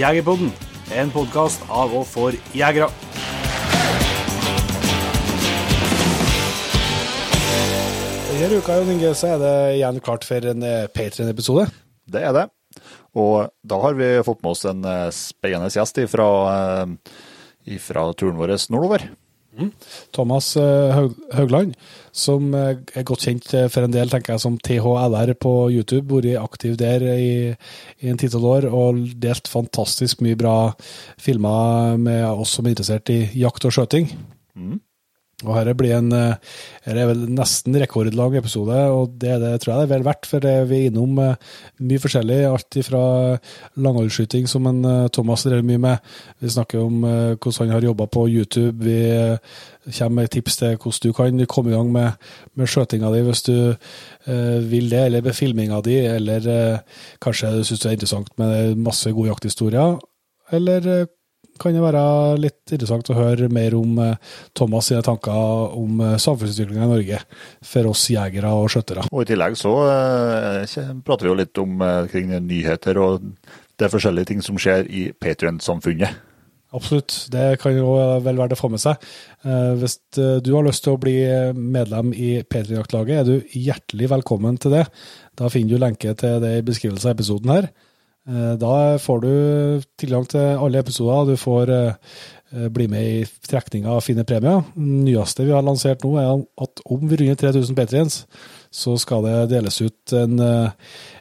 Jegerpodden, en podkast av og for jegere. Denne uka Jon Inge, så er det igjen klart for en eh, Patrion-episode. Det er det. Og da har vi fått med oss en eh, spennende gjest ifra, fra turen vår nordover. Thomas eh, Haugland, som er godt kjent for en del tenker jeg, som THLR på YouTube. Vært aktiv der i, i en titall år og delt fantastisk mye bra filmer med oss som er interessert i jakt og skjøting. Mm. Og her blir en her er vel nesten rekordlang episode, og det, det tror jeg det er vel verdt. For vi er innom mye forskjellig. Alt fra langholdsskyting, som en Thomas drev mye med. Vi snakker om hvordan han har jobba på YouTube. Vi kommer med tips til hvordan du kan komme i gang med, med skjøtinga di hvis du vil det, eller med filminga di, eller kanskje du syns det er interessant med masse gode jakthistorier. Eller kan det være litt interessant å høre mer om Thomas sine tanker om samfunnsutviklinga i Norge for oss jegere og skjøttere. Og I tillegg så prater vi jo litt om kring nyheter og det er forskjellige ting som skjer i Patrion-samfunnet. Absolutt, det kan jo vel være det å få med seg. Hvis du har lyst til å bli medlem i Patrion-jaktlaget, er du hjertelig velkommen til det. Da finner du lenke til det i beskrivelsen av episoden her. Da får du tilgang til alle episoder. Du får bli med i trekninga av finne premier. Nyeste vi har lansert nå, er at om vi runder 3000 Patriens, så skal det deles ut en,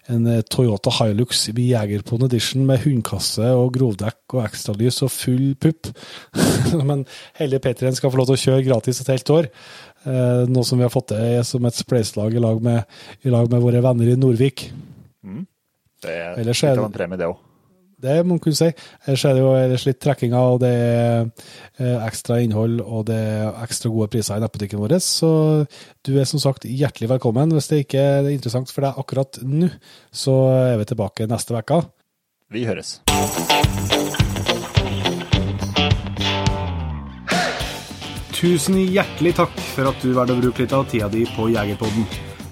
en Toyota Hilux Jegerpon Edition med hundkasse og grovdekk og ekstralys og full pupp. Men hele Patrien skal få lov til å kjøre gratis et helt år. Noe som vi har fått til som et spleiselag i, lag med, i lag med våre venner i Norvik. Mm. Det er litt av en premie, det òg. Det må man kunne si. Ellers er det jo ellers litt trekkinger, og det er ekstra innhold og det er ekstra gode priser i nettbutikken vår. Så du er som sagt hjertelig velkommen. Hvis det ikke er interessant for deg akkurat nå, så er vi tilbake neste uke. Vi høres. Tusen hjertelig takk for at du valgte å bruke litt av tida di på Jegerpodden.